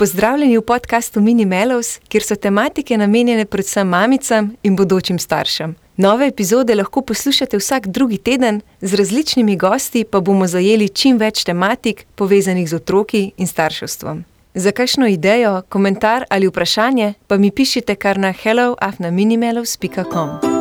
Pozdravljeni v podkastu Mini Melows, kjer so tematike namenjene predvsem mamicam in bodočim staršem. Nove epizode lahko poslušate vsak drugi teden, z različnimi gosti pa bomo zajeli čim več tematik povezanih z otroki in starševstvom. Za kakšno idejo, komentar ali vprašanje pa mi pišite kar na helloafnaminimelows.com.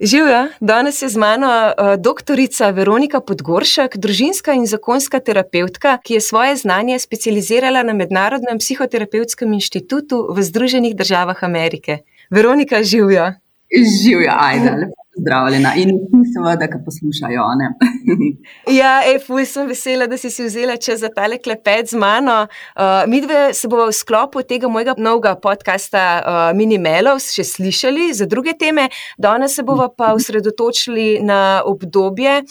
Živijo, danes je z mano uh, doktorica Veronika Podgoršek, družinska in zakonska terapeutka, ki je svoje znanje specializirala na Mednarodnem psihoterapevtskem inštitutu v Združenih državah Amerike. Veronika, živijo. Živijo, ajde pozdravljena in seveda, da poslušajo. ja, fuj, sem vesela, da si si vzela čas za tale klepet z mano. Uh, mi dve se bomo v sklopu tega mojega novega podcasta uh, Minimelovs še slišali za druge teme, danes se bomo pa osredotočili na obdobje.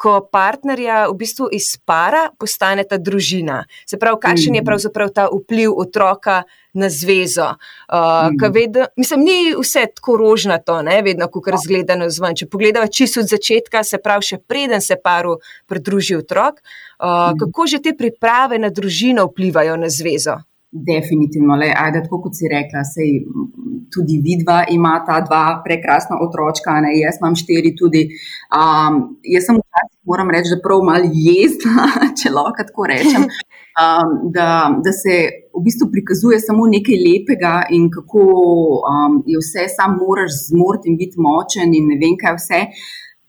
Ko partnerja v bistvu iz para postane ta družina. Se pravi, kakšen je mm. pravzaprav ta vpliv otroka na zvezo. Uh, mm. vedno, mislim, ni vse tako rožnato, ne, vedno, ko razgledano zven. Če pogledamo čisto od začetka, se pravi, še preden se paru pridruži otrok, uh, mm. kako že te priprave na družino vplivajo na zvezo. Definitivno, le, ajde, tako kot si rekla, sej, tudi vidva ima ta dva prekrasna otročka, ne, jaz imam štiri tudi. Um, jaz sem včasih, moram reči, da prav malo jezna, če lahko tako rečem, um, da, da se v bistvu prikazuje samo nekaj lepega in kako um, je vse, sam moraš zmoriti in biti močen in ne vem kaj vse.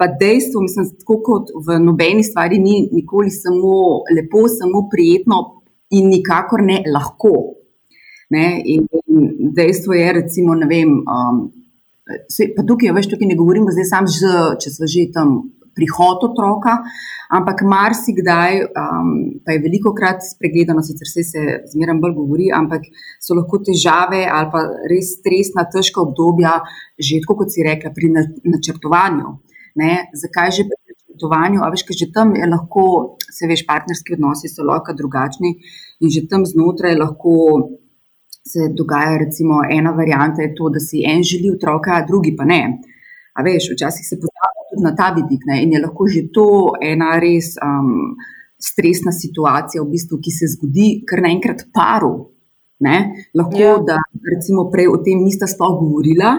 Pa dejstvo, mislim, tako kot v nobeni stvari ni nikoli samo lepo, samo prijetno in nikakor ne lahko. Ne? In, in dejstvo je, recimo, ne vem, um, se, pa tukaj, veš, tukaj ne govorimo zdaj sam, že, če smo že tam prihod otroka, ampak marsikdaj, um, pa je veliko krat spregledano, sicer se se zmeraj bolj govori, ampak so lahko težave ali pa res stresna, težka obdobja, že tako kot si rekla, pri načrtovanju. Ne? Zakaj že pri načrtovanju? A veš, ker že tam je lahko se veš, partnerski odnosi so lahko drugačni in že tam znotraj lahko se dogaja, recimo, ena varijanta je to, da si en želi otroka, drugi pa ne. A veš, včasih se pozablja tudi na ta vidik ne? in je lahko že to ena res um, stresna situacija, v bistvu, ki se zgodi kar naenkrat paru. Ne? Lahko, ja. da recimo prej o tem nista sploh govorila,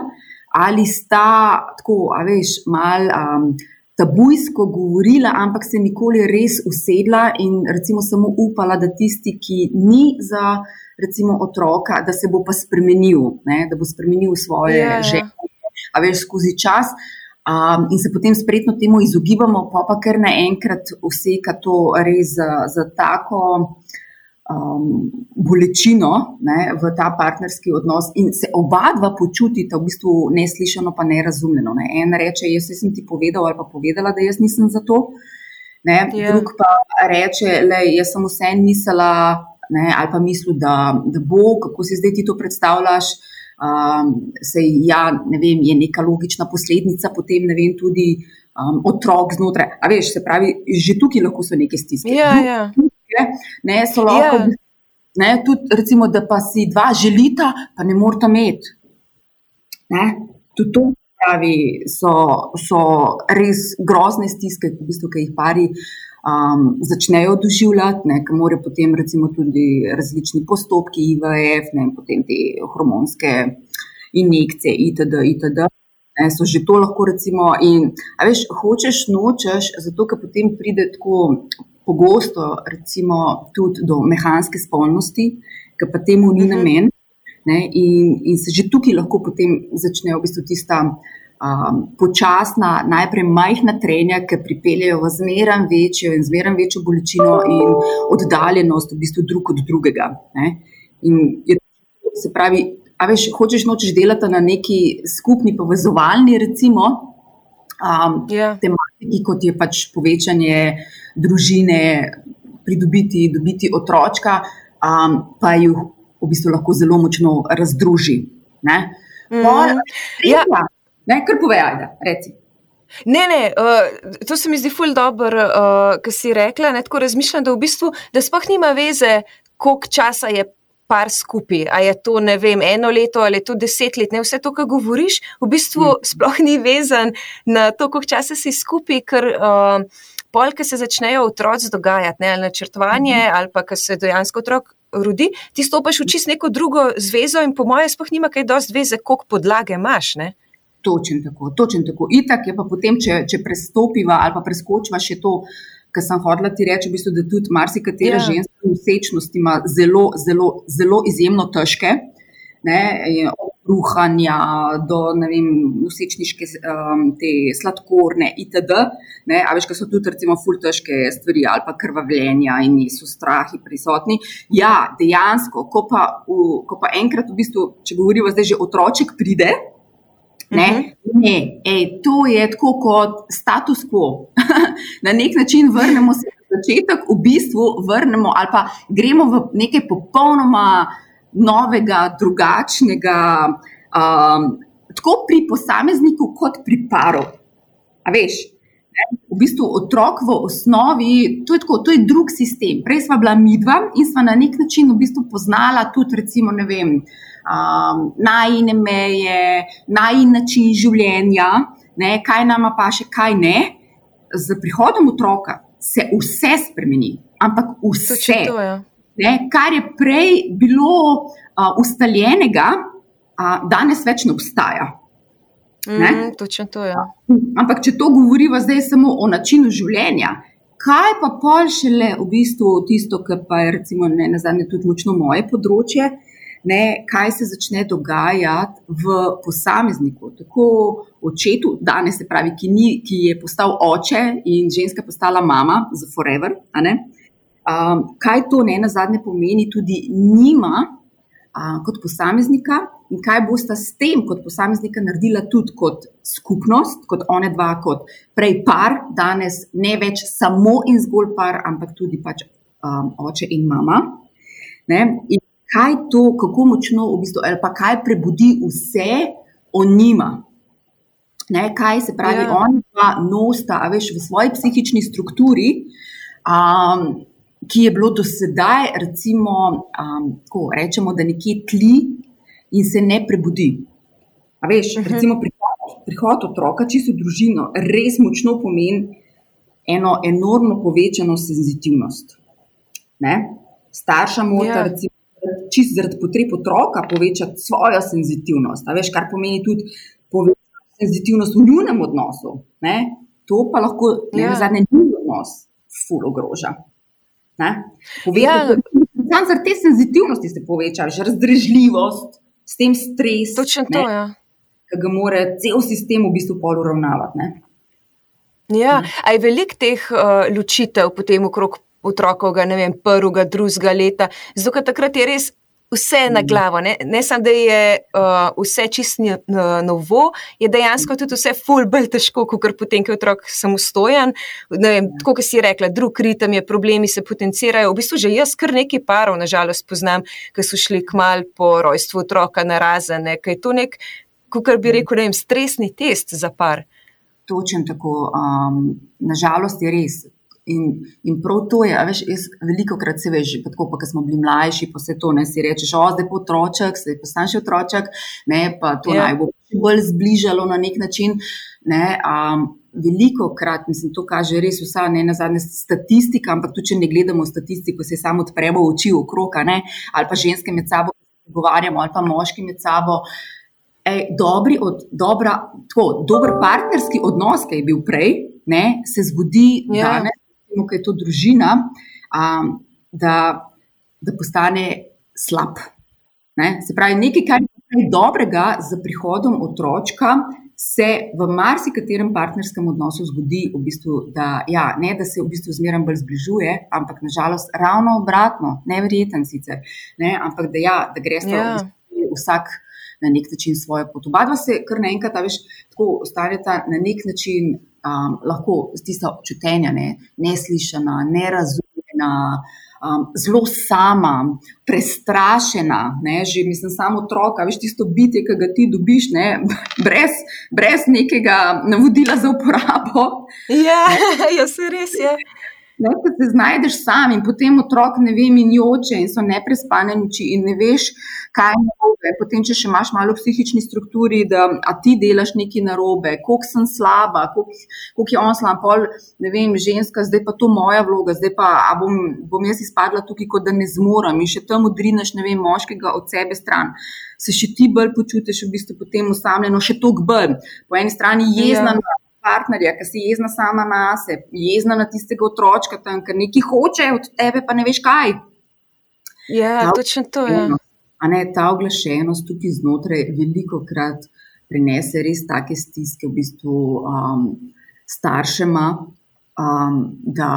ali sta tako, a veš, mal. Um, tabujsko govorila, ampak se nikoli res usedla in recimo samo upala, da tisti, ki ni za recimo otroka, da se bo pa spremenil, ne? da bo spremenil svoje yeah. Ja. želje, a veš skozi čas. Um, in se potem spretno temu izogibamo, pa pa kar naenkrat vse, kar to res za, za tako um, bolečino ne, v ta partnerski odnos, in se oba dva počutita v bistvu neslišano, pa nerazumljeno. Ne. En reče: Jaz sem ti povedal ali pa povedala, da jaz nisem za to. Ne, yeah. Ja. Drug pa reče: le, Jaz sem vse mislila, ne, ali pa mislil, da, da bo, kako si zdaj ti to predstavljaš. Um, sej, ja, ne vem, je neka logična posledica, potem ne vem, tudi um, otrok znotraj. A veš, se pravi, že tukaj lahko so neke stiske. Ja, ja ne, so lahko. Yeah. Ja. Ne, tudi, recimo, da pa si dva želita, pa ne morata imeti. Tudi to pravi, so, so res grozne stiske, v bistvu, ki jih pari um, začnejo doživljati, ne, ki morajo potem recimo, tudi različni postopki, IVF, ne, potem te hormonske injekcije, itd. itd. Ne, so že to lahko, recimo, in veš, hočeš, nočeš, zato ker potem pride tako pogosto recimo, tudi do mehanske spolnosti, ki pa temu ni mhm. namen. Ne, in, in se že tukaj lahko potem začnejo v bistvu tista um, počasna, najprej majhna trenja, ki pripeljejo v zmeraj večjo in zmeraj večjo bolečino in oddaljenost v bistvu drug od drugega. Ne. In je, se pravi, a veš, hočeš nočeš delati na neki skupni povezovalni, recimo, um, yeah. Ja. tematiki, kot je pač povečanje družine, pridobiti dobiti otroka, um, pa jih v bistvu lahko zelo močno razdruži. Ne, mm. Pol, ja. ne kar povej, da reci. Ne, ne, uh, to se mi zdi ful dobro, uh, kar si rekla. Ne, tako razmišljam, da v bistvu, da sploh nima veze, koliko časa je par skupaj. A je to, ne vem, eno leto ali je to deset let, ne vse to, kar govoriš, v bistvu mm. sploh ni vezan na to, koliko časa si skupaj, ker uh, pol, ki se začnejo otroci dogajati, ne, ali načrtovanje, mm. ali pa ki se dejansko otrok. Rudi, ti stopiš v čist neko drugo zvezo, in po mojem, sploh nima kaj dosti zveze, koliko podlage imaš. Ne? Točen tako, točen tako. Itak je pa potem, če, če prestopiva ali pa preskočiva še to, kar sem hodila ti reči, v bistvu, da tudi marsikatera ja. ženska v sečnosti ima zelo, zelo, zelo izjemno težke. Od bruhanja do vsečniške, um, te sladkorne, itd. Ne, a veš, kaj so tudi, recimo, fultežke stvari ali pa krvavljenja in so strahi prisotni. Ja, dejansko, ko pa, v, ko pa enkrat, v bistvu, če govorimo, zdaj že otroček pride, Ne, -huh. ne ej, to je tako kot status quo. na nek način vrnemo se na začetek, v bistvu vrnemo ali pa gremo v nekaj popolnoma novega, drugačnega, um, tako pri posamezniku, kot pri paru. A veš? V bistvu otrok v osnovi, to je, tako, to je drug sistem. Prej smo bila midva in smo na nek način v bistvu poznala tudi, recimo, ne vem, um, najine meje, najin način življenja, ne, kaj nama pa še, kaj ne. Z prihodom otroka se vse spremeni, ampak vse. Ja. Ne, kar je prej bilo uh, ustaljenega, uh, danes več ne obstaja. Mm, točno to je. Ja. Ampak, če to govorimo zdaj samo o načinu življenja, kaj pa pol šele v bistvu tisto, kar pa je recimo ne na zadnje tudi močno moje področje, ne, kaj se začne dogajati v posamezniku, tako očetu, danes se pravi, ki, ni, ki je postal oče in ženska postala mama za forever. Um, kaj to ne na zadnje pomeni tudi njima uh, kot posameznika in kaj bosta s tem kot posameznika naredila tudi kot skupnost, kot one dva, kot prej par, danes ne več samo in zgolj par, ampak tudi pač um, oče in mama. Ne? In kaj to, kako močno, v bistvu, ali pa kaj prebudi vse o njima. Ne, kaj se pravi, ja. oni pa nosta, veš, v svoji psihični strukturi, um, ki je bilo do sedaj, recimo, um, ko rečemo, da nekje tli in se ne prebudi. A veš, uh mhm. -huh. recimo prihod, prihod otroka, čisto družino, res močno pomeni eno enormno povečano senzitivnost. Ne? Starša mora, ja. recimo, čist zaradi potreb otroka povečati svojo senzitivnost, veš, kar pomeni tudi povečati senzitivnost v njunem odnosu. Ne? To pa lahko ne ja. zadnji njihov odnos ful ogroža. Ja. Sam zaradi te senzitivnosti se poveča, že razdrežljivost, s tem stres. Točno to, ja. Ki ga mora cel sistem v bistvu pol uravnavati. Ja, hm. a je veliko teh uh, ločitev potem okrog otrokovega, ne vem, prvega, drugega leta. Zato takrat je res vse na mhm. glavo. Ne, ne samo, da je uh, vse čisto novo, je dejansko tudi vse ful bolj težko, kot potem, ko je otrok samostojen. Vem, ja. tako, kot si rekla, drug ritem je, problemi se potencirajo. V bistvu že jaz kar nekaj parov, nažalost, poznam, ki so šli k mal po rojstvu otroka na razene, kaj je to nek, kot bi mhm. rekel, ne vem, stresni test za par. Točen tako. Um, nažalost je res. In, in prav to je, veš, jaz veliko krat se veš, tako pa, ko smo bili mlajši, pa se to ne si reče, že zdaj po otroček, zdaj pa stanjši otroček, ne, pa to yeah. Ja. naj bo bolj zbližalo na nek način. Ne, um, veliko krat, mislim, to kaže res vsa ne na zadnje statistika, ampak tudi če ne gledamo statistiko, se samo odpremo oči okrog, ali pa ženske med sabo pogovarjamo, ali pa moški med sabo. Ej, dobri od, dobra, tako, dober partnerski odnos, ki je bil prej, ne, se zgodi yeah. Ja. danes recimo, da je to družina, um, da, da postane slab. Ne? Se pravi, nekaj, kar je dobrega za prihodom otroka, se v marsikaterem partnerskem odnosu zgodi, v bistvu, da, ja, ne, da se v bistvu zmeraj bolj zbližuje, ampak nažalost ravno obratno, nevreten sicer, ne? ampak da, ja, da greš yeah. v bistvu vsak. Na nek način svojo pot. Oba dva se kar naenkrat, veš, tako ostaneta na nek način um, lahko tista občutenja, ne, neslišana, nerazumljena, um, zelo sama, prestrašena. Ne, že mislim, samo otroka, veš tisto bitje, ki ga ti dobiš, ne, brez, brez nekega navodila za uporabo. Ja, ja se res je. Ne, se znajdeš sam in potem otrok ne ve, in joče, in so neprespane noči, in ne veš, kaj je narobe. Potem, če še imaš malo v psihični strukturi, da ti delaš nekaj narobe, koliko sem slaba, koliko je on slab, pol, ne vem, ženska, zdaj pa to moja vloga, zdaj pa bom, bom jaz izpadla tukaj, kot da ne zmorem in še tam odrineš, ne vem, moškega od sebe stran. Se še ti bolj počutiš, v bistvu, potem usamljeno, še toliko bolj. Po eni strani jezna. Ja partnerja, ki si jezna sama na sebe, jezna na tistega otroka, tam, ker nekaj hoče od tebe, pa ne veš kaj. Ja, ta, točno to je. A ne ta oglašenost tukaj znotraj veliko krat prinese res take stiske v bistvu um, staršema, um, da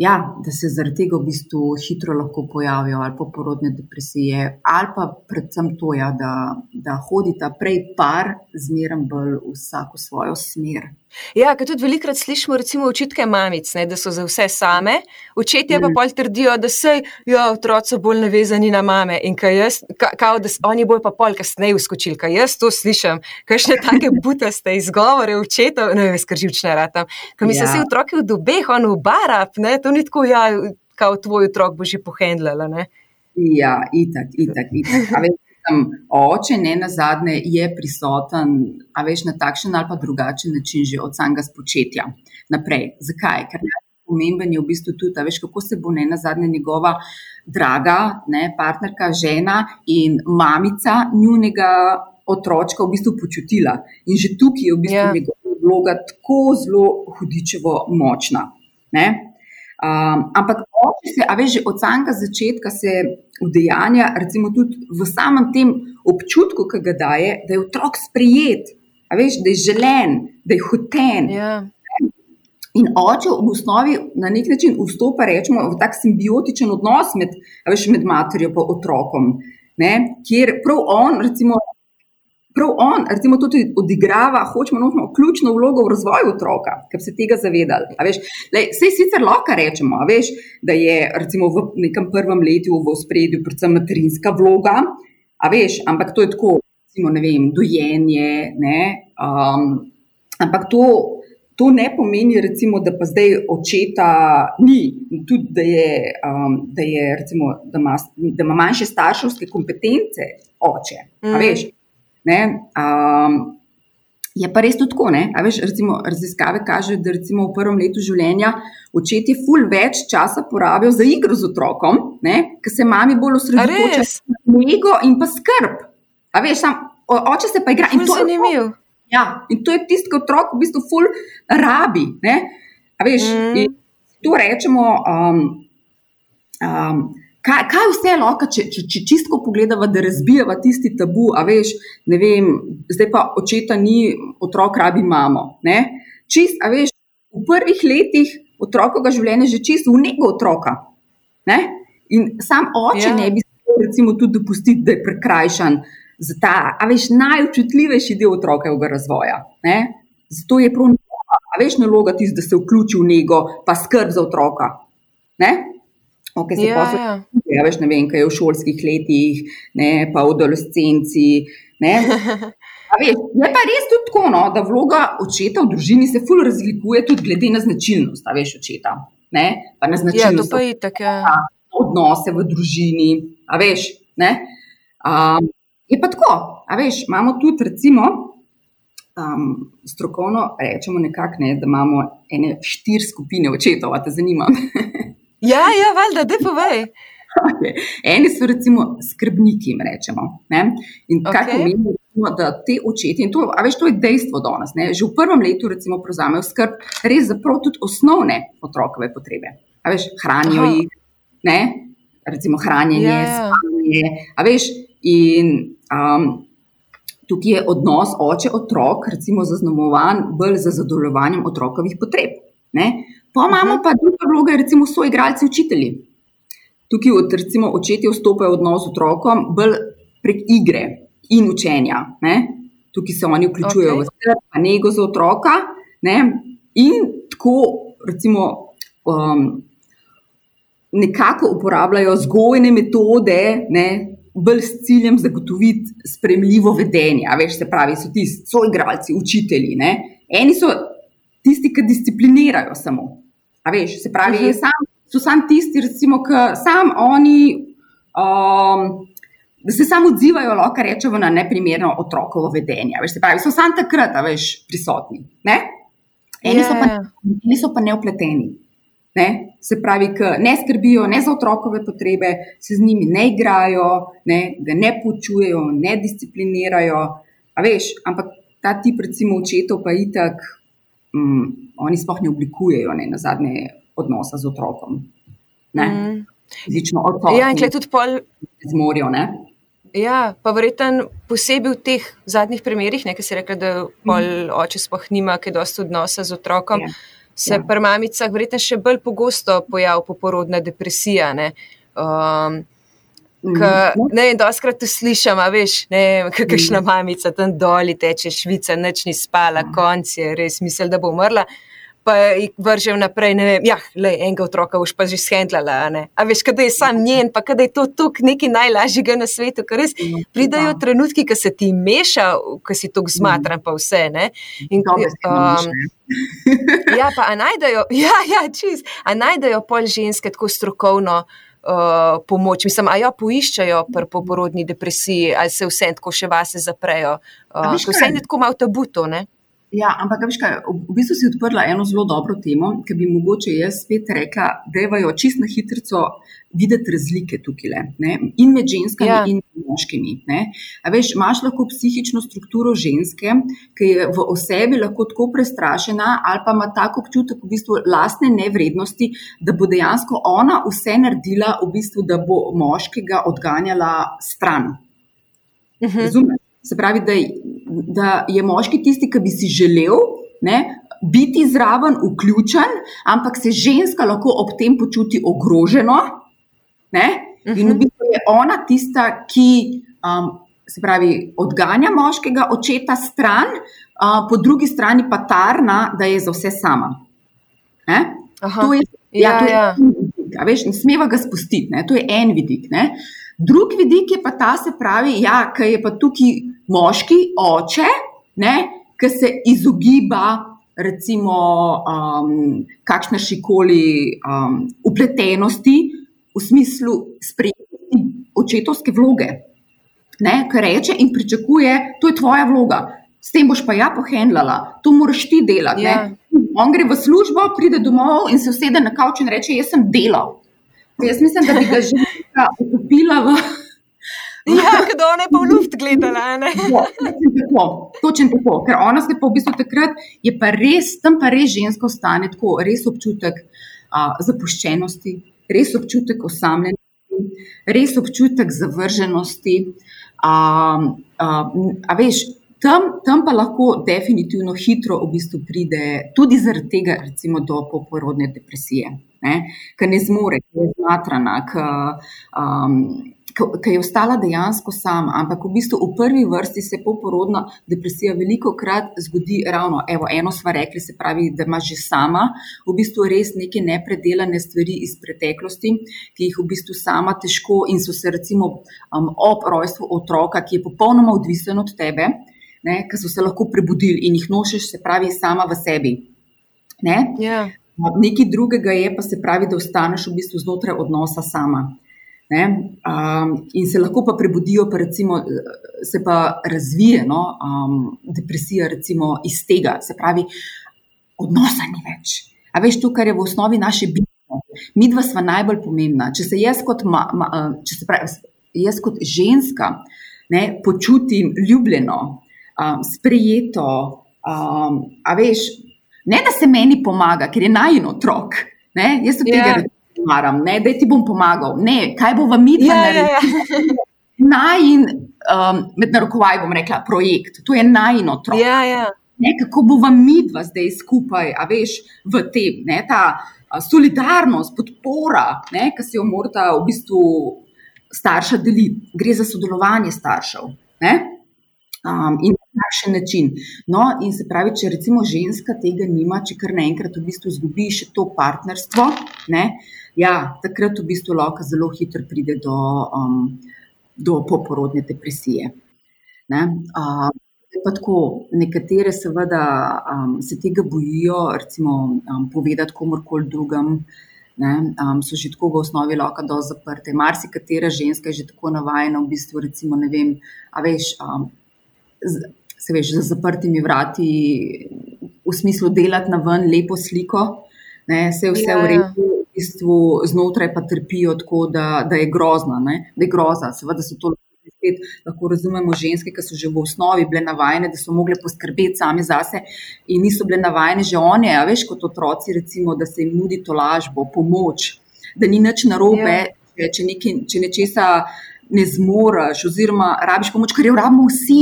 ja, da se zaradi tega v bistvu hitro lahko pojavijo ali pa porodne depresije, ali pa predvsem to, ja, da, da hodita prej par, zmeraj bolj vsako svojo smer. Ja, ker tudi velikokrat slišimo recimo, očitke mamic, ne, da so za vse same, očetje mm. pa pol trdijo, da se jo otroci bolj navezani na mame in kaj jaz, ka, kao, da oni bojo pa pol kasneje uskočili, kaj jaz to slišim, kakšne take butaste izgovore očetov, ne vem, skrživčne ratam, ker mi ja. se vsi otroki v dobeh, on v barab, ne, to ni tako, ja, kao tvoj otrok bo že pohendljala, ne. Ja, itak, itak, itak tam oče, ne na zadnje, je prisoten, a veš na takšen ali pa drugačen način, že od samega spočetja naprej. Zakaj? Ker pomemben je v bistvu tudi, veš, kako se bo ne na zadnje njegova draga ne, partnerka, žena in mamica njunega otročka v bistvu počutila. In že tukaj je v bistvu yeah. Ja. njegova vloga tako zelo hudičevo močna. Ne? Um, ampak oče se, a veš, že od samega začetka se udejanja, recimo tudi v samem tem občutku, ki ga daje, da je otrok sprijet, a veš, da je želen, da je hoten. Yeah. Ja. In oče v osnovi na nek način vstopa rečemo, v tak simbiotičen odnos med, veš, med materjo in otrokom, ne, kjer prav on, recimo, prav on, recimo, tudi odigrava, hočemo nočemo, ključno vlogo v razvoju otroka, ker se tega zavedali. Vse sicer lahko rečemo, veš, da je recimo, v nekem prvem letu v spredju predvsem materinska vloga, veš, ampak to je tako, recimo, ne vem, dojenje. Ne, um, ampak to. To ne pomeni, recimo, da pa zdaj očeta ni, tudi da, je, um, da, je, recimo, da, ima, da ima manjše starševske kompetence oče. Mm. Veš, Um, je pa res tudi tako. Veš, recimo, raziskave kažejo, da recimo v prvem letu življenja očetje ful več časa porabijo za igro z otrokom, ker se mami bolj osredotočajo na njego in pa skrb. Veš, sam, oče se pa igra in to je zanimivo. Ja, in to je tisti, ki otrok v bistvu ful rabi. Veš, mm. To rečemo. Um, um, kaj, kaj vse lahko, če, če, če čisto pogledamo, da razbijamo tisti tabu, a veš, ne vem, zdaj pa očeta ni, otrok rabi mamo. Čist, a veš, v prvih letih otrokovega življenja je že čisto v nego otroka. Ne? In sam oče ja. ne bi smel, recimo, tudi dopustiti, da je prekrajšan za ta, a veš, najobčutljivejši del otrokovega razvoja. Ne? Zato je prav, a veš, naloga tisti, da se vključi v nego, pa skrb za otroka. Ne? Okay, se ja, ja. ja, veš, ne vem, kaj je v šolskih letih, ne, pa v adolescenci. Veš, je pa res tudi tako, no, da vloga očeta v družini se fully razlikuje tudi glede na značilnost, a veš, očeta. Ne, pa na značilnost. Ja, to pa je tako. Ja. Odnose v družini, a veš. Um, je pa tako, a veš, imamo tudi recimo. Um, strokovno rečemo, nekak, ne, da imamo ene štiri skupine očetov, te zanima. Ja, ja, valjda, da povej. Okay. Eni so recimo skrbniki, rečemo. Ne? In okay. pomeni, da te očetje, in to, veš, to je dejstvo danes, ne? že v prvem letu recimo prevzamejo skrb res za prav tudi osnovne otrokove potrebe. A veš, hranijo Aha. jih, ne? recimo hranjenje, yeah. Ja. spanje. A veš, in um, tukaj je odnos oče-otrok, recimo zaznamovan bolj za zadovoljevanjem otrokovih potreb. Ne? Pa imamo pa druga vloga, recimo, so igralci učitelji. Tukaj od recimo, očetje vstopajo v odnos z otrokom, bolj prek igre in učenja. Ne? Tukaj se oni vključujejo okay. v skrb, pa nego za otroka. Ne? In tako, recimo, um, nekako uporabljajo zgojne metode, ne? bolj s ciljem zagotoviti spremljivo vedenje. Veš, se pravi, so ti soigralci, učitelji. Ne? Eni so disciplinirajo samo. A veš, se pravi, uh mhm. -huh. sam, so samo tisti, recimo, ki sam oni. Um, Da se samo odzivajo, lahko rečemo, na neprimerno otrokovo vedenje. Veš, pravi, so samo takrat, veš, prisotni. Ne? Eni, yeah. so pa, eni so pa neupleteni. Ne? Se pravi, ne skrbijo ne za otrokove potrebe, se z njimi ne igrajo, ne, ga ne počujejo, ne disciplinirajo. Veš, ampak ta tip, recimo, očetov, pa itak, um, oni sploh ne oblikujejo ne, na zadnje odnosa z otrokom. Mm. Fizično otrok. Ja, in če tudi pol. Zmorijo, ne. Ja, pa verjetno posebej v teh zadnjih primerih, ki si rekel, da pol mm. oče sploh nima, ki dosta odnosa z otrokom. Ja se ja. pri mamicah verjetno še bolj pogosto pojavlja poporodna depresija. Ne? Um, Mhm. ne, in doskrat to slišim, a veš, ne, kakšna mhm. mamica tam dol teče, švica, noč ni spala, ja. konc je res mislila, da bo umrla pa jih vržem naprej. Ne vem, ja, le enega otroka boš pa že shendlala. A veš, kada je sam njen, pa kada je to tukaj nekaj najlažjega na svetu, ker res ja, pridajo trenutki, ki se ti meša, ki si tukaj zmatran, pa vse. Ne? In to je um, ja, pa najdejo, ja, ja, čist, a najdejo pol ženske tako strokovno. Uh, pomoč, mislim, a jo poiščajo pri poporodni depresiji, ali se vse tako še vase zaprejo. Uh, vse je tako malo tabuto. Ja, ampak veš kaj, v bistvu si odprla eno zelo dobro temo, ki bi mogoče jaz spet rekla, da je čist na hitro videti razlike tukaj ne? in med ženskami ja. in moškimi. Veš, imaš lahko psihično strukturo ženske, ki je v osebi lahko tako prestrašena ali pa ima tako občutek v bistvu lastne nevrednosti, da bo dejansko ona vse naredila, v bistvu, da bo moškega odganjala stran. Uh mhm. -huh. Razumeš? Se pravi, da da je moški tisti, ki bi si želel ne, biti zraven, vključen, ampak se ženska lahko ob tem počuti ogroženo. Ne, in v mhm. bistvu je ona tista, ki um, se pravi, odganja moškega očeta stran, uh, po drugi strani pa tarna, da je za vse sama. To je, ja, ja, to je ja. Vidik, veš, ne smeva ga spustiti, ne? to je en vidik. Ne? Drugi vidik je pa ta, se pravi, ja, je pa tukaj moški oče, ki se izogiba, recimo, um, kakšne šikoli um, upletenosti v smislu sprejeti očetovske vloge. Ker reče in pričakuje, to je tvoja vloga, s tem boš pa ja pohendlala, to moraš ti delati. Yeah. Ja. On gre v službo, pride domov in se usede na kavč in reče: Jaz sem delal. Jaz mislim, da bi ga že ukupila v. Ja, kdo ne pa v luft gledala. Ja, tako, točno tako, ker ona se pa v bistvu takrat je pa res, tam pa res žensko stane tako, res občutek a, zapuščenosti, res občutek osamljenosti, res občutek zavrženosti. A, a, a veš, tam, tam pa lahko definitivno hitro v bistvu pride tudi zaradi tega, recimo, do poporodne depresije ki ne zmore, ki je zmatrana, ki um, je ostala dejansko sama. Ampak v bistvu v prvi vrsti se poporodna depresija veliko krat zgodi ravno, evo, eno sva rekli, se pravi, da ima že sama v bistvu res neke nepredelane stvari iz preteklosti, ki jih v bistvu sama težko in so se recimo um, ob rojstvu otroka, ki je popolnoma odvisen od tebe. Ne, ki so se lahko prebudili in jih nošiš, se pravi, sama v sebi. Yeah. Ja. Nekaj drugega je pa se pravi, da ostaneš v bistvu znotraj odnosa sama. Um, in se lahko pa prebudijo, pa recimo, se pa razvije no, um, depresija iz tega, se pravi, odnosa ni več. A veš, to, kar je v osnovi naše biti, mi dva sva najbolj pomembna. Če se jaz kot, ma, ma, če se pravi, jaz kot ženska ne, počutim ljubljeno, um, sprejeto, um, a veš, ne da se meni pomaga, ker je najen otrok. Ne? Jaz tega yeah. Ja. Maram, ne? da ti bom pomagal. Ne, kaj bo vam iti yeah, narediti? Najen, um, med narokovaj bom rekla, projekt, to je najen otrok. Yeah, yeah. Ne, kako bo vam midva zdaj skupaj, a veš, v tem, ne, ta a, solidarnost, podpora, ki se jo morata v bistvu starša deliti. Gre za sodelovanje staršev. Ne? Um, in na takšen način. No, in se pravi, če recimo ženska tega nima, če kar naenkrat v bistvu izgubi še to partnerstvo, ne, ja, takrat v bistvu lahko zelo hitro pride do, um, do poporodne depresije. Uh, Pa tako, nekatere seveda um, se tega bojijo, recimo um, povedati komorkoli drugem, ne, um, so že tako v osnovi lahko do zaprte. Marsi katera ženska je že tako navajena, v bistvu, recimo, ne vem, a veš, um, z, se veš, za zaprtimi vrati, v smislu delati na ven lepo sliko, ne, se vse ja, v ja. redu. Bistvu znotraj pa trpijo tako, da, da je grozna, ne? da je groza. Seveda so to spet lahko razumemo ženske, ki so že v osnovi bile navajene, da so mogle poskrbeti same zase in niso bile navajene že one, a veš kot otroci, recimo, da se jim nudi to lažbo, pomoč, da ni nič narobe, ja. če, neki, če nečesa ne zmoriš, oziroma rabiš pomoč, kar jo rabimo vsi.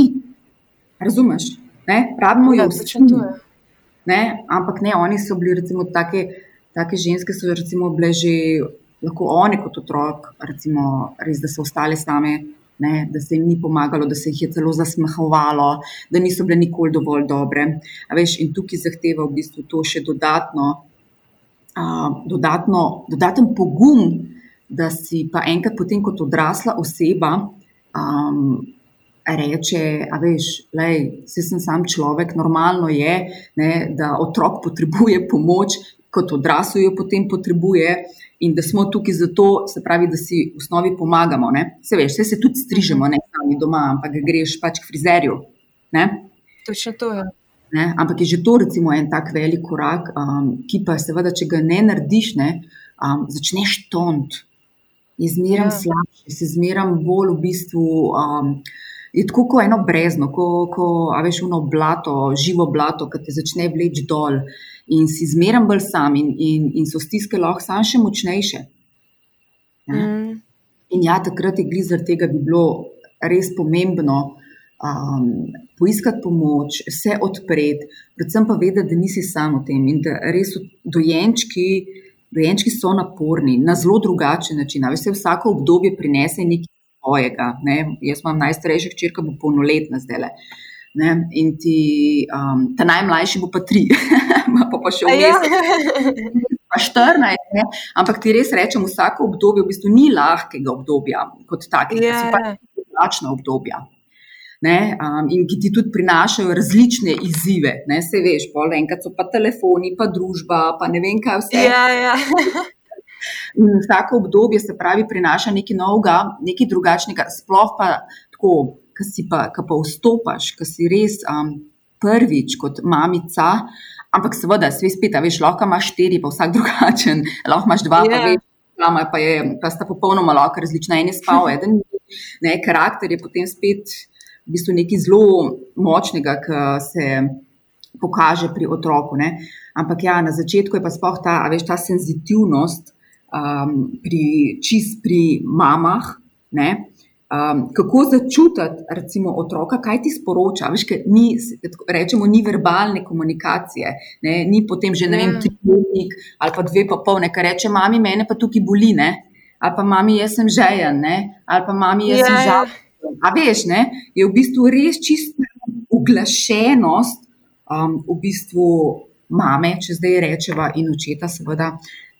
Razumeš? Ne? Rabimo jo ja, vsi. Ne? Ampak ne, oni so bili recimo take, take ženske, so recimo bile že. Lahko oni kot otrok, recimo, res, da so ostale same, ne, da se jim ni pomagalo, da se jih je celo zasmehovalo, da niso bile nikoli dovolj dobre. Veš, in tukaj zahteva v bistvu to še dodatno, uh, dodatno, dodaten pogum, da si pa enkrat potem kot odrasla oseba. Um, Reče, a veš, vse sem sam človek, normalno je, ne, da otrok potrebuje pomoč, kot odrasel jo potem potrebuje, in da smo tukaj zato, se pravi, da si v osnovi pomagamo. Ne? Se veš, vse se tudi strižemo, ne sami doma, ampak greš pač k frizerju. Točno to je. Ja. Ne? Ampak je že to, recimo, en tak velik korak, um, ki pa seveda, če ga ne narediš, ne, um, začneš tont, izmeram ja. slabše, se zmeram bolj v bistvu. Um, Je tako kot eno brezno, ko, ko veš, ono blato, živo blato, ki te začne vleči dol in si zmeraj bolj sam, in, in, in so stiske lahko samo še močnejše. Mm. In ja, takrat je glizar tega bi bilo res pomembno um, poiskati pomoč, se odpreti, predvsem pa vedeti, da nisi sam v tem in da res dojenčki. Dojenčki so naporni na zelo drugačen način. Vse vsako obdobje prinese nekaj svojega. Ne? Jaz imam najstarejših črka, bo polnoletna zdaj. Ne? In ti, um, ta najmlajši bo pa tri, pa, pa še vmes. Pa 14, ne? ampak ti res rečem, vsako obdobje v bistvu ni lahkega obdobja kot takega, yeah. so pač drugačna obdobja. Um, in ki ti tudi prinašajo različne izzive. Ne? Se veš, pol enkrat so pa telefoni, pa družba, pa ne vem kaj vse. Yeah, yeah. In vsako obdobje se pravi, prinaša nekaj novega, nekaj drugačnega, sploh pa tako, ki si pa, ki pa vstopaš, ki si res um, prvič kot mamica. Ampak seveda, sve spet, veš, lahko imaš štiri, pa vsak drugačen, lahko imaš dva, yeah. pa ja. veš, mama pa, je, pa sta popolnoma lahko različna. En je spal, eden ne, karakter je potem spet v bistvu nekaj zelo močnega, ki se pokaže pri otroku. Ne. Ampak ja, na začetku je pa sploh ta, veš, ta senzitivnost um, pri čist pri mamah. Ne, um, kako začutiti, recimo, otroka, kaj ti sporoča. Veš, ni, rečemo, ni verbalne komunikacije, ne, ni potem že ne vem, ja. tri minutnik ali pa dve, pa pol, nekaj reče, mami, mene pa tukaj boli, ne, ali pa mami, jaz sem žejen, ne, ali pa mami, jaz sem ja, ja. žal. A veš, ne, je v bistvu res čista uglašenost um, v bistvu mame, če zdaj rečeva, in očeta, seveda,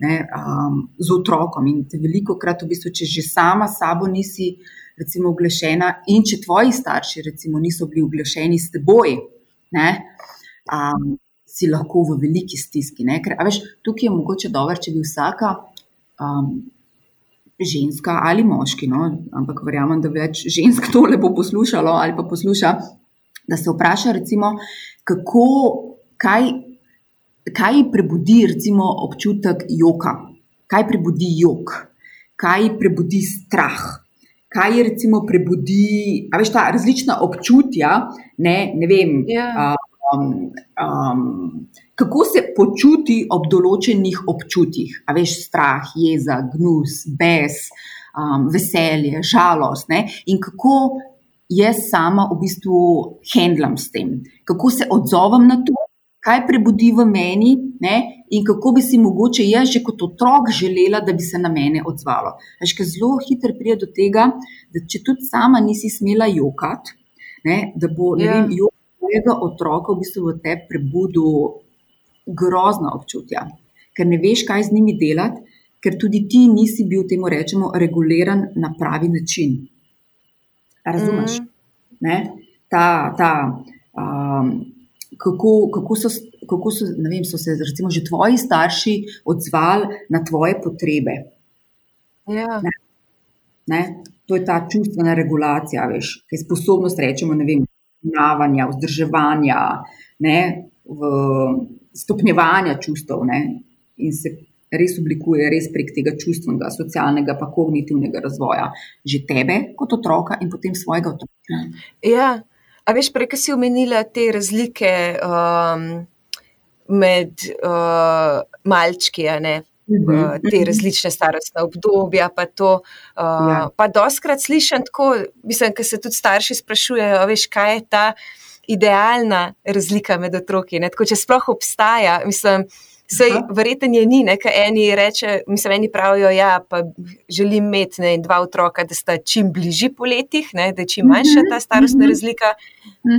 ne, um, z otrokom. In te veliko krat, v bistvu, če že sama s sabo nisi recimo, uglešena, in če tvoji starši recimo, niso bili uglešeni s teboj, ne, um, si lahko v veliki stiski. Ker, veš, tukaj je mogoče dobro, če bi vsaka. Um, Ženska ali moški, no? ampak verjamem, da več žensk to lepo poslušalo ali pa posluša, da se vpraša, recimo, kako, kaj kaj prebudi recimo, občutek joka, kaj prebudi jok, kaj prebudi strah, kaj je recimo prebudi, a veš ta različna občutja, ne, ne vem. Yeah. Ja. Um, um, kako se počuti ob določenih občutjih, a veš, strah, jeza, gnus, bes, um, veselje, žalost, ne? in kako jaz sama v bistvu handlam s tem, kako se odzovem na to, kaj prebudi v meni ne, in kako bi si mogoče jaz že kot otrok želela, da bi se na mene odzvalo. Že zelo hitro pride do tega, da če tudi sama nisi smela jokati, da bo ja. jok tvojega otroka v bistvu v tebi prebudil grozna občutja, ker ne veš, kaj z njimi delati, ker tudi ti nisi bil, temu rečemo, reguliran na pravi način. Razumeš? Mm. Ta, ta, um, kako, kako, so, kako so, vem, so se recimo, že tvoji starši odzvali na tvoje potrebe. Ja. Ne? Ne? To je ta čustvena regulacija, veš, ki je sposobnost, rečemo, ne vem, navanja, vzdrževanja, ne, v, stopnjevanja čustev. Ne, in se res oblikuje res prek tega čustvenega, socialnega, pa kognitivnega razvoja, že tebe kot otroka in potem svojega otroka. Ja, a veš, prej si omenila te razlike um, med uh, malčki, ne. Uh, te različne starostne obdobja, pa to. Uh, ja. Pa doskrat slišim tako, mislim, ker se tudi starši sprašujejo, veš, kaj je ta idealna razlika med otroki. Tako, če sploh obstaja, mislim, Sej, verjeten je ni, nekaj eni reče, mislim, eni pravijo, ja, pa želim imeti ne, dva otroka, da sta čim bližji po letih, ne, da je čim manjša ta starostna razlika.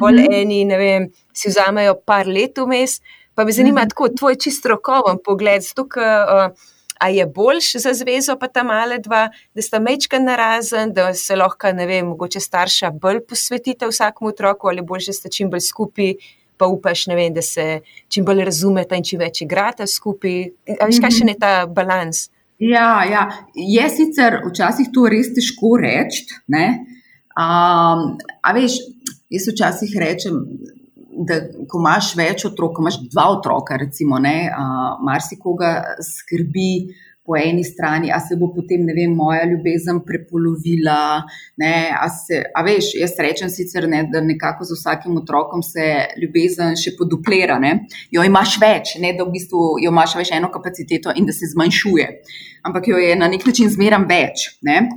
Pol eni, ne vem, si vzamejo par let vmes. Pa me zanima tako, tvoj čist rokoven pogled, zato, uh, a je boljš za zvezo, pa ta male dva, da sta mečka narazen, da se lahko, ne vem, mogoče starša bolj posvetite vsakmu otroku ali boljše, da sta čim bolj skupaj pa upaš, vem, da se čim bolj razumete in čim več igrate skupaj. Veš, kaj še je ta balans? Ja, ja. je sicer včasih to res težko reči. Um, a veš, jaz včasih rečem, da ko imaš več otrok, ko imaš dva otroka, recimo, ne, uh, marsikoga skrbi po eni strani, a se bo potem, ne vem, moja ljubezen prepolovila. Ne, a, se, a veš, jaz rečem sicer, ne, da nekako z vsakim otrokom se ljubezen še poduplera. Ne. Jo imaš več, ne da v bistvu jo imaš več eno kapaciteto in da se zmanjšuje, ampak jo je na nek način zmeram več. Ne.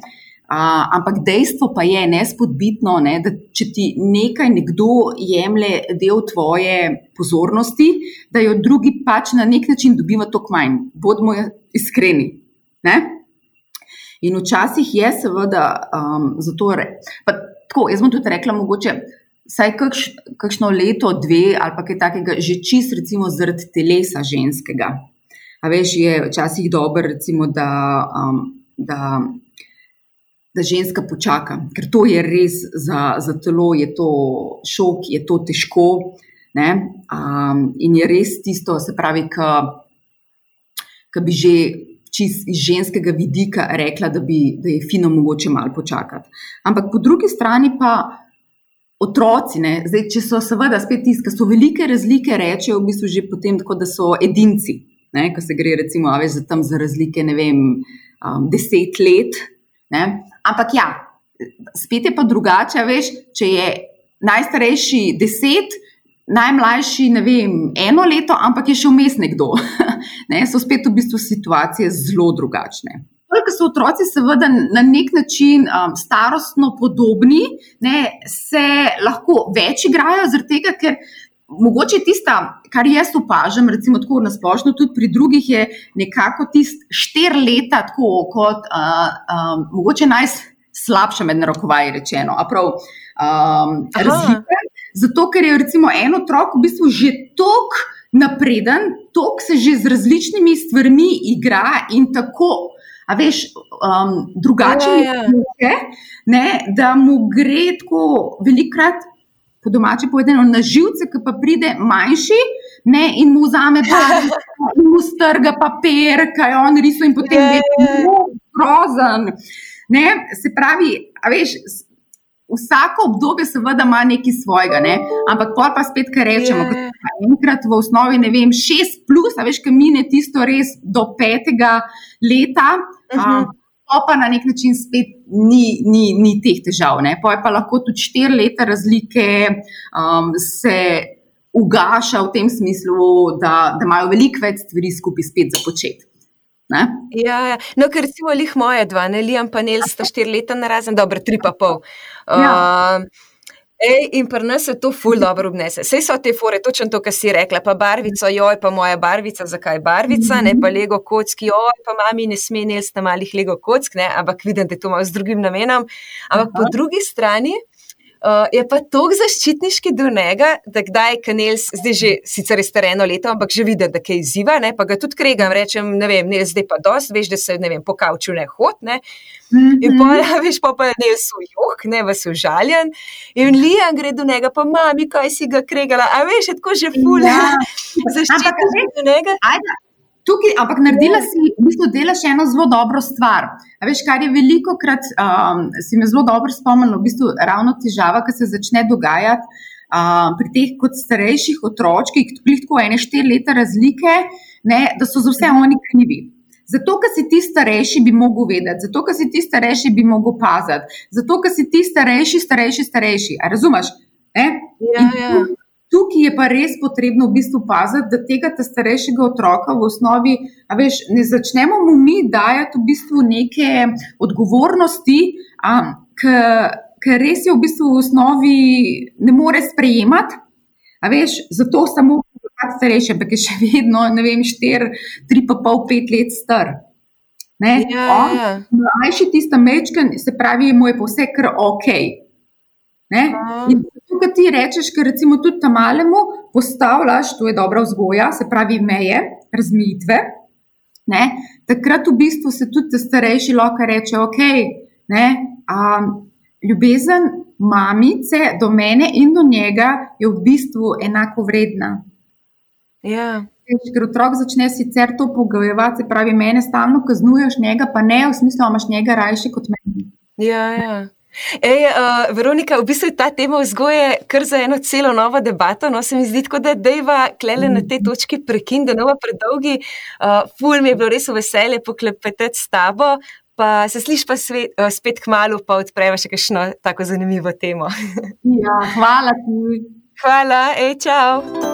Uh, ampak dejstvo pa je nespodbitno, ne, da če ti nekaj nekdo jemlje del tvoje pozornosti, da jo drugi pač na nek način dobiva toliko manj. Bodimo iskreni. Ne? In včasih je seveda um, zato, da tako. Jaz bom tudi rekla, mogoče vsaj kakš, kakšno leto, dve ali pa kaj takega, že čist, recimo, zaradi telesa ženskega. A veš, je včasih dobro, recimo, da. Um, da da ženska počaka, ker to je res za, za telo, je to šok, je to težko. Um, in je res tisto, se pravi, ki bi že čist iz ženskega vidika rekla, da, bi, da je fino mogoče malo počakati. Ampak po drugi strani pa otroci, ne, zdaj, če so seveda spet tisti, ki so velike razlike, rečejo v bistvu že potem, tako, da so edinci. Ko se gre, recimo, za, za razlike, ne vem, um, deset let. Ne? Ampak ja, spet je pa drugače, veš, če je najstarejši deset, najmlajši, ne vem, eno leto, ampak je še vmes nekdo. ne, so spet v bistvu situacije zelo drugačne. Ker so otroci, seveda, na nek način um, starostno podobni, ne, se lahko več igrajo, tega, ker mogoče tista, kar jaz opažam, recimo tako na splošno, tudi pri drugih, je nekako tisti štiri leta, tako kot uh, um, mogoče najslabša med narokovaji rečeno. Prav, um, razlike, zato, ker je recimo en otrok v bistvu že tok napreden, tok se že z različnimi stvarmi igra in tako. A veš, um, drugače ja, ja. je, da mu gre tako velikrat po domači povedano, na živce, ki pa pride manjši ne, in mu vzame barvo, in mu strga papir, kaj on risuje, in potem je grozen. Ne, se pravi, veš. Vsako obdobje, seveda, ima nekaj svojega, ne? ampak pa spet, kaj rečemo. Enkrat v osnovi, ne vem, šest plus, a veš, kaj mine tisto res do petega leta. Uh -huh. um, pa na nek način spet ni, ni, ni teh težav. Pa je pa lahko tudi štiri leta razlike, um, se ugaša v tem smislu, da, da imajo veliko več stvari skupaj spet za početi. Ja, ja. No, ker recimo lih moje dva, ne Liam pa Nels, sta štiri leta na razen, dobro, tri pa pol. Ja. Uh, Ej, in pri nas se to ful dobro obnese. Vse so te fore, točno to, kar si rekla. Pa barvica, joj, pa moja barvica, zakaj barvica, ne pa lego kocki, joj, pa mami ne sme nesti malih lego kock, ne, ampak vidim, da je to malo z drugim namenom. Ampak Aha. po drugi strani. Uh, je pa tako zaščitniški do njega, da kdaj kanels, zdaj že sicer je stareno leto, ampak že vidi, da kaj izziva, ne, pa ga tudi kregam, rečem, ne vem, ne, zdaj pa dost, veš, da se, ne vem, po kavču ne hod, ne. Mm -hmm. In pa, ja, veš, pa pa ne so jok, ne, vas užaljen. In Lija gre do njega, pa mami, kaj si ga kregala, a veš, tako že fula. Ja. Zaščitniški do njega. Ajde. Tukaj, ampak naredila si, v bistvu, delaš eno zelo dobro stvar. A veš, kar je veliko krat, um, si me zelo dobro spomnil, v bistvu, ravno težava, ki se začne dogajati um, pri teh kot starejših otročkih, ki jih tako ene štiri leta razlike, ne, da so za vse oni krivi. Zato, ker si ti starejši, bi mogel vedeti, zato, ker si ti starejši, bi mogel paziti, zato, ker si ti starejši, starejši, starejši. A razumeš? Ja, ja. Tukaj je pa res potrebno v bistvu paziti, da tega starejšega otroka v osnovi, veš, ne začnemo mu mi dajati v bistvu neke odgovornosti, ker res je v bistvu v osnovi ne more sprejemati. Veš, zato samo tako starejši, ampak je še vedno, ne vem, štiri, tri pa pol, pet let star. Ja, ja. Mlajši tista mečka, se pravi, mu je pa vse kar ok. In tukaj ti rečeš, ker recimo tudi tam malemu postavljaš, to je dobra vzgoja, se pravi meje, razmejitve. Ne? Takrat v bistvu se tudi starejši lahko reče, ok, ne, um, ljubezen mamice do mene in do njega je v bistvu enako vredna. Ja. Ker otrok začne sicer to pogojevati, se pravi, mene stalno kaznuješ, njega pa ne, v smislu, imaš njega rajši kot meni. Ja, ja. Ej, uh, Veronika, v bistvu je ta tema vzgoje kar za eno celo novo debato. No, se mi zdi, tako, da dejva klele na tej točki prekin, da ne bo predolgi. Uh, ful mi je bilo res veselje poklepetati s tabo, pa se sliš pa svet, uh, spet k malu, pa odpreva še kakšno tako zanimivo temo. ja, hvala ti. Hvala, hej, čau.